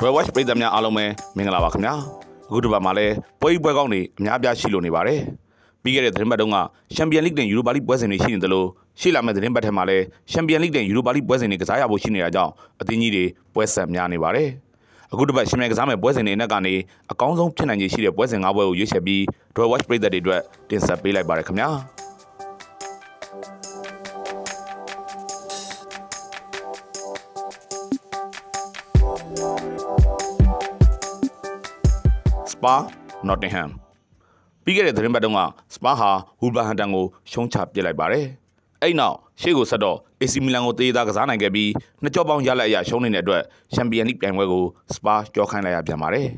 Royal Watch ပြည်သက်များအားလုံးပဲမင်္ဂလာပါခင်ဗျာအခုဒီပတ်မှာလည်းပွဲကြီးပွဲကောင်းတွေအများအပြားရှိလို့နေပါတယ်ပြီးခဲ့တဲ့သတင်းပတ်တုန်းကချန်ပီယံလိဂ်နဲ့ယူရိုပါလိပွဲစဉ်တွေရှိနေသလိုရှေ့လာမယ့်သတင်းပတ်ထဲမှာလည်းချန်ပီယံလိဂ်နဲ့ယူရိုပါလိပွဲစဉ်တွေကစားရဖို့ရှိနေတာကြောင့်အသင်းကြီးတွေပွဲဆက်များနေပါတယ်အခုတစ်ပတ်ရှင်မြန်ကစားမယ့်ပွဲစဉ်တွေနဲ့ကနေအကောင်းဆုံးဖြစ်နိုင်ခြေရှိတဲ့ပွဲစဉ်၅ပွဲကိုရွေးချယ်ပြီး Royal Watch ပြည်သက်တွေအတွက်တင်ဆက်ပေးလိုက်ပါတယ်ခင်ဗျာ စပါနော့တင်ဟမ်ပြီးခဲ့တဲ့သတင်းပတ်တုန်းကစပါဟာဝူလ်ဗာဟန်တန်ကိုရှုံးချပစ်လိုက်ပါတယ်အဲ့နောက်ရှေ့ကိုဆက်တော့ AC မီလန်ကိုတေးသားကစားနိုင်ခဲ့ပြီးနှစ်ကြောပေါင်းရလက်အရရှုံးနေတဲ့အတွက်ချန်ပီယံလိပြိုင်ပွဲကိုစပါကြောခိုင်းလိုက်ရပြန်ပါတယ်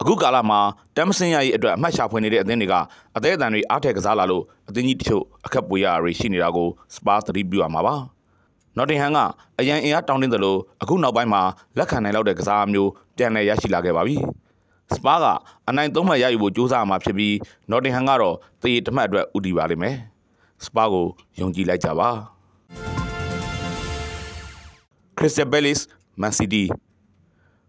အခုကာလမှာတမ်မစင်ရရဲ့အတွက်အမှတ်ရှာဖွေနေတဲ့အသင်းတွေကအသေးအတန်တွေအားထည့်ကစားလာလို့အသင်းကြီးတချို့အခက်ပွေရတွေရှိနေတာကိုစပါသတိပြုရမှာပါနော်တင်ဟန်ကအရန်အင်အားတောင်းတင်းသလိုအခုနောက်ပိုင်းမှာလက်ခံနိုင်လောက်တဲ့ကစားမျိုးပြန်လည်ရရှိလာခဲ့ပါပြီ။ စပါးကအနိုင်သုံးမှတ်ရယူဖို့ကြိုးစားမှာဖြစ်ပြီးနော်တင်ဟန်ကတော့တေးတစ်မှတ်အတွက်ဥတီပါလိမ့်မယ်။စပါးကိုယုံကြည်လိုက်ကြပါ။ Crystal Palace Man City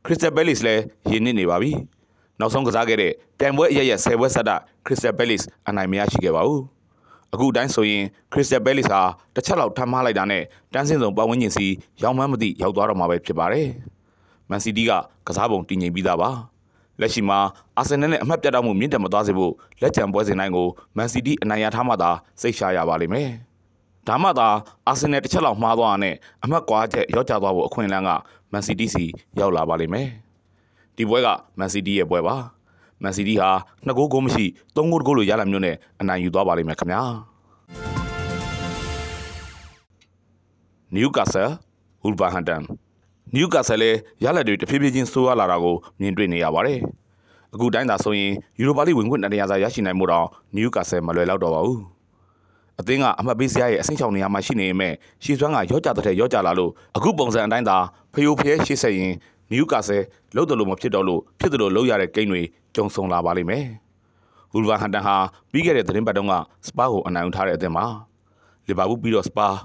Crystal Palace လည်းရင်းနှီးနေပါပြီ။နောက်ဆုံးကစားခဲ့တဲ့ပြိုင်ပွဲအရရက်10ပွဲဆက်တာ Crystal Palace အနိုင်မရရှိခဲ့ပါဘူး။အခုတိုင်းဆိုရင် Crystal Palace ဟာတစ်ချက်လောက်ထမ်းမလိုက်တာနဲ့တန်းစင်းစုံပတ်ဝန်းကျင်စီရောင်းမှန်းမသိရောက်သွားတော့မှာပဲဖြစ်ပါတယ်။ Man City ကကစားပုံတည်ငြိမ်ပြီးသားပါ။ လက်ရှိမှာအာဆင်နယ်နဲ့အမှတ်ပြတ်တောက်မှုမြင့်တက်မသွားစေဖို့လက်ကျန်ပွဲစဉ်တိုင်းကို Man City အနိုင်ရထားမှသာစိတ်ရှာရပါလိမ့်မယ်။ဒါမှသာအာဆင်နယ်တစ်ချက်လောက်မှားသွားတာနဲ့အမှတ်ကွာချက်ရော့ကျသွားဖို့အခွင့်အလမ်းက Man City စီရောက်လာပါလိမ့်မယ်။ဒီပွဲက Man City ရဲ့ပွဲပါ။ Man City ဟာနှစ်ဂိုးဂိုးမရှိသုံးဂိုးတဂိုးလိုရလာမျိုးနဲ့အနိုင်ယူသွားပါလိမ့်မယ်ခင်ဗျာ။ Newcastle Wolverhampton န ယူးကာဆယ်လည်းရလက်တွေတဖြည်းဖြည်းချင်းဆိုးရွားလာတာကိုမြင်တွေ့နေရပါတယ်။အခုတိုင်းသာဆိုရင်ယူရိုပါလိဝင်ခွင့်တရစာရရှိနိုင်မှုတော့နယူးကာဆယ်မလွယ်တော့တော့ပါဘူး။အသင်းကအမှတ်ပေးစရာရဲ့အဆင့်ချောင်းနေရာမှာရှိနေပေမဲ့ရှီစွမ်းကရော့ကြတဲ့ရော့ကြလာလို့အခုပုံစံအတိုင်းသာဖယိုဖျဲရှေ့ဆက်ရင်နယူးကာဆယ်လုံးတယ်လို့မဖြစ်တော့လို့ဖြစ်တယ်လို့လုံးရတဲ့ကိန်းတွေကြုံဆုံလာပါလိမ့်မယ်။ဝူလ်ဗာဟန်တန်ဟာပြီးခဲ့တဲ့သတင်းပတ်တုန်းကစပါးကိုအနိုင်ယူထားတဲ့အသင်းပါ။လီဗာပူးပြီးတော့စပါး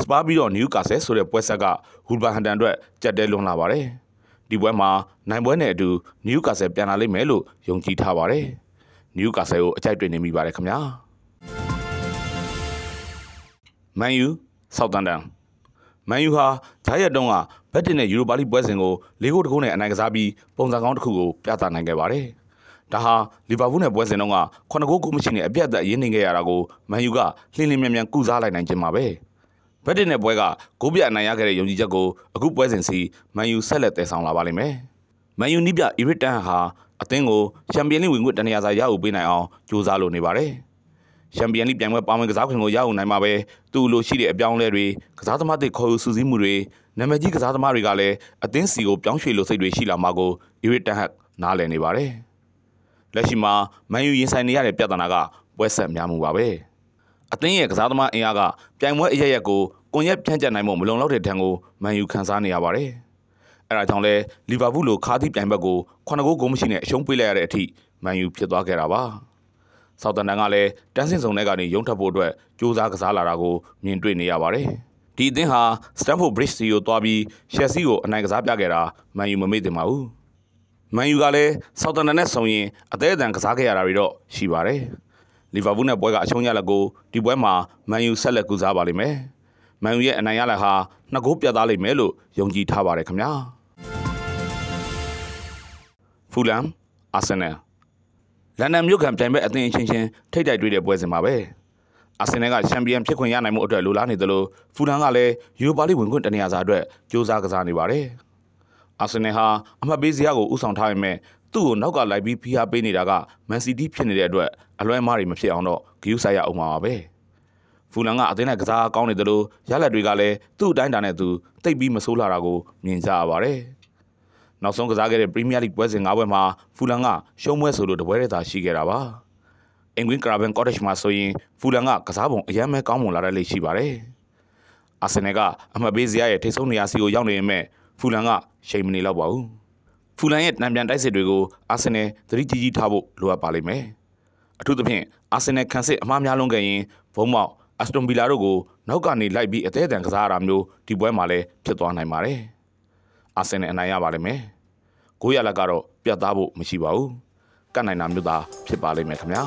စပါးပြီးတော့နယူးကာဆယ်ဆိုတဲ့ပွဲဆက်ကဝူလ်ဗာဟန်တန်အတွက်ကြက်တဲလွန်လာပါတယ်။ဒီပွဲမှာနိုင်ပွဲနဲ့အတူနယူးကာဆယ်ပြန်လာလိမ့်မယ်လို့ယုံကြည်ထားပါတယ်။နယူးကာဆယ်ကိုအကြိုက်တွေ့နေမိပါတယ်ခင်ဗျာ။မန်ယူဆောက်တန်တန်မန်ယူဟာဂျာရက်တုံးကဘက်တင်နဲ့ယူရိုပါလိပွဲစဉ်ကို၄ဂိုးတကုန်းနဲ့အနိုင်ကစားပြီးပုံစံကောင်းတစ်ခုကိုပြသနိုင်ခဲ့ပါတယ်။ဒါဟာလီဗာပူးနဲ့ပွဲစဉ်တုန်းက9ဂိုးကိုမရှိနဲ့အပြတ်အသတ်ရင်းနေခဲ့ရတာကိုမန်ယူကလှင်းလင်းမြန်မြန်ကုစားလိုက်နိုင်ခြင်းပါပဲ။ ဘက်တင်တဲ့ပွဲကဂိုးပြအနိုင်ရခဲ့တဲ့ယုံကြည်ချက်ကိုအခုပွဲစဉ်စီမန်ယူဆက်လက်တည်ဆောင်လာပါလိမ့်မယ်။မန်ယူနီးပြအီရစ်တန်ဟာအသင်းကိုချန်ပီယံလိဝင်ခွင့်တနေရာစာရယူပေးနိုင်အောင်ကြိုးစားလုပ်နေပါတယ်။ချန်ပီယံလိပြိုင်ပွဲပါဝင်ကစားခွင့်ကိုရယူနိုင်မှာပဲသူ့လိုရှိတဲ့အပြောင်းလဲတွေကစားသမားတွေခေါ်ယူစူးစီးမှုတွေနာမည်ကြီးကစားသမားတွေကလည်းအသင်းစီကိုပြောင်းရွှေ့လို့စိတ်တွေရှိလာမှာကိုအီရစ်တန်ဟက်နားလည်နေပါတယ်။လက်ရှိမှာမန်ယူရင်ဆိုင်နေရတဲ့ပြဿနာကပွဲဆက်များမှုပါပဲ။ အသင်းရဲ့ကစားသမားအင်အားကပြိုင်ပွဲအရရက်ကိုကွန်ရက်ဖြန့်ကျက်နိုင်မှုမလုံလောက်တဲ့တန်ကိုမန်ယူခန်းစားနေရပါတယ်။အဲဒါကြောင့်လဲလီဗာပူးလိုခါးသီးပြိုင်ဘက်ကို9ဂိုးဂိုးမရှိနဲ့အရှုံးပေးလိုက်ရတဲ့အထိမန်ယူဖြစ်သွားခဲ့တာပါ။ဆောက်တန်တန်ကလည်းတန်းစင်စုံထဲကနေရုံထပ်ဖို့အတွက်ကြိုးစားကစားလာတာကိုမြင်တွေ့နေရပါတယ်။ဒီအသင်းဟာစတန်ဖို့ဘရစ်စီကိုတွားပြီးရှက်စီကိုအနိုင်ကစားပြခဲ့တာမန်ယူမမေ့တင်ပါဘူး။မန်ယူကလည်းဆောက်တန်တန်နဲ့ဆုံရင်အသေးအတန်ကစားခဲ့ရတာတွေတော့ရှိပါတယ်။ လီဗာပူးနဲ့ပွဲကအရှုံးရလက်ကိုဒီပွဲမှာမန်ယူဆက်လက်ကူစားပါလိမ့်မယ်။မန်ယူရဲ့အနိုင်ရလက်ဟာနှစ်ဂိုးပြတ်သားလိမ့်မယ်လို့ယုံကြည်ထားပါတယ်ခင်ဗျာ။ဖူလမ်အာဆင်နယ်လန်ဒန်မြို့ခံပြိုင်ပွဲအသင်းအချင်းချင်းထိတ်တိုက်တွေ့တဲ့ပွဲစဉ်ပါပဲ။အာဆင်နယ်ကချန်ပီယံဖြစ်ခွင့်ရနိုင်မှုအတွက်လိုလားနေသလိုဖူလမ်ကလည်းယူရိုပါလိဝင်ခွင့်တနေရာစာအတွက်ကြိုးစားကစားနေပါတယ်။အာဆင်နယ်ဟာအမှတ်ပေးစရာကိုဥဆောင်ထားပေမဲ့ သူ့ကိုနောက်ကလိုက်ပြီးဖိအားပေးနေတာကမန်စီးတီးဖြစ်နေတဲ့အတွက်အလွဲမားတွေမဖြစ်အောင်တော့ဂယူးဆိုင်ရအောင်ပါပဲဖူလန်ကအသင်းနဲ့ကစားကောင်းနေတယ်လို့ရလက်တွေကလည်းသူ့အတိုင်းတာနဲ့သူတိတ်ပြီးမဆိုးလာတာကိုမြင်ကြရပါတယ်နောက်ဆုံးကစားခဲ့တဲ့ပရီးမီးယားလိပွဲစဉ်၅ပွဲမှာဖူလန်ကရှုံးပွဲဆိုလို့တပွဲတည်းသာရှိခဲ့တာပါအင်္ဂလန်ကရာဘန်ကော့တက်ချ်မှာဆိုရင်ဖူလန်ကကစားပုံအယမ်းမဲကောင်းမွန်လာတဲ့လေရှိပါတယ်အာဆင်နယ်ကအမှတ်ပေးစရာရဲ့ထိဆုံးနေရာစီကိုရောက်နေပေမဲ့ဖူလန်ကရှိန်မနေတော့ပါဘူး ဖူလန်ရဲ့တံပြန်တိုက်စစ်တွေကိုအာဆင်နယ်သတိကြီးကြီးထားဖို့လိုအပ်ပါလိမ့်မယ်။အထူးသဖြင့်အာဆင်နယ်ခံစစ်အမှားများလုံးခဲ့ရင်ဘုံမောက်အစတွန်ဗီလာတို့ကိုနောက်ကနေလိုက်ပြီးအသေးအတန်ကစားရတာမျိုးဒီပွဲမှာလည်းဖြစ်သွားနိုင်ပါတယ်။အာဆင်နယ်အနိုင်ရပါလိမ့်မယ်။ဂိုးရလက်ကတော့ပြတ်သားဖို့မရှိပါဘူးကတ်နိုင်တာမျိုးသားဖြစ်ပါလိမ့်မယ်ခင်ဗျာ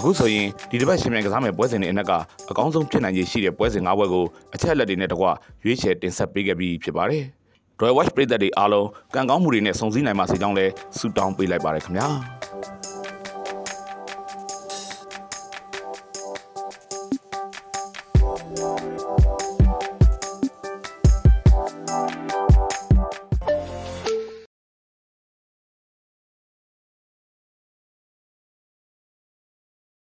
အခုဆိုရင်ဒီတစ်ပတ်ရှင်မြန်ကစားမယ်ပွဲစဉ်တွေအနက်ကအကောင်းဆုံးဖြစ်နိုင်ခြေရှိတဲ့ပွဲစဉ်၅ပွဲကိုအချက်အလက်တွေနဲ့တကွရွေးချယ်တင်ဆက်ပေးခဲ့ပြီးဖြစ်ပါတယ် Royal Watch ပရိသတ်တွေအားလုံးကံကောင်းမှုတွေနဲ့စုံစည်းနိုင်ပါစေကြောင်းလည်းဆုတောင်းပေးလိုက်ပါတယ်ခင်ဗျာ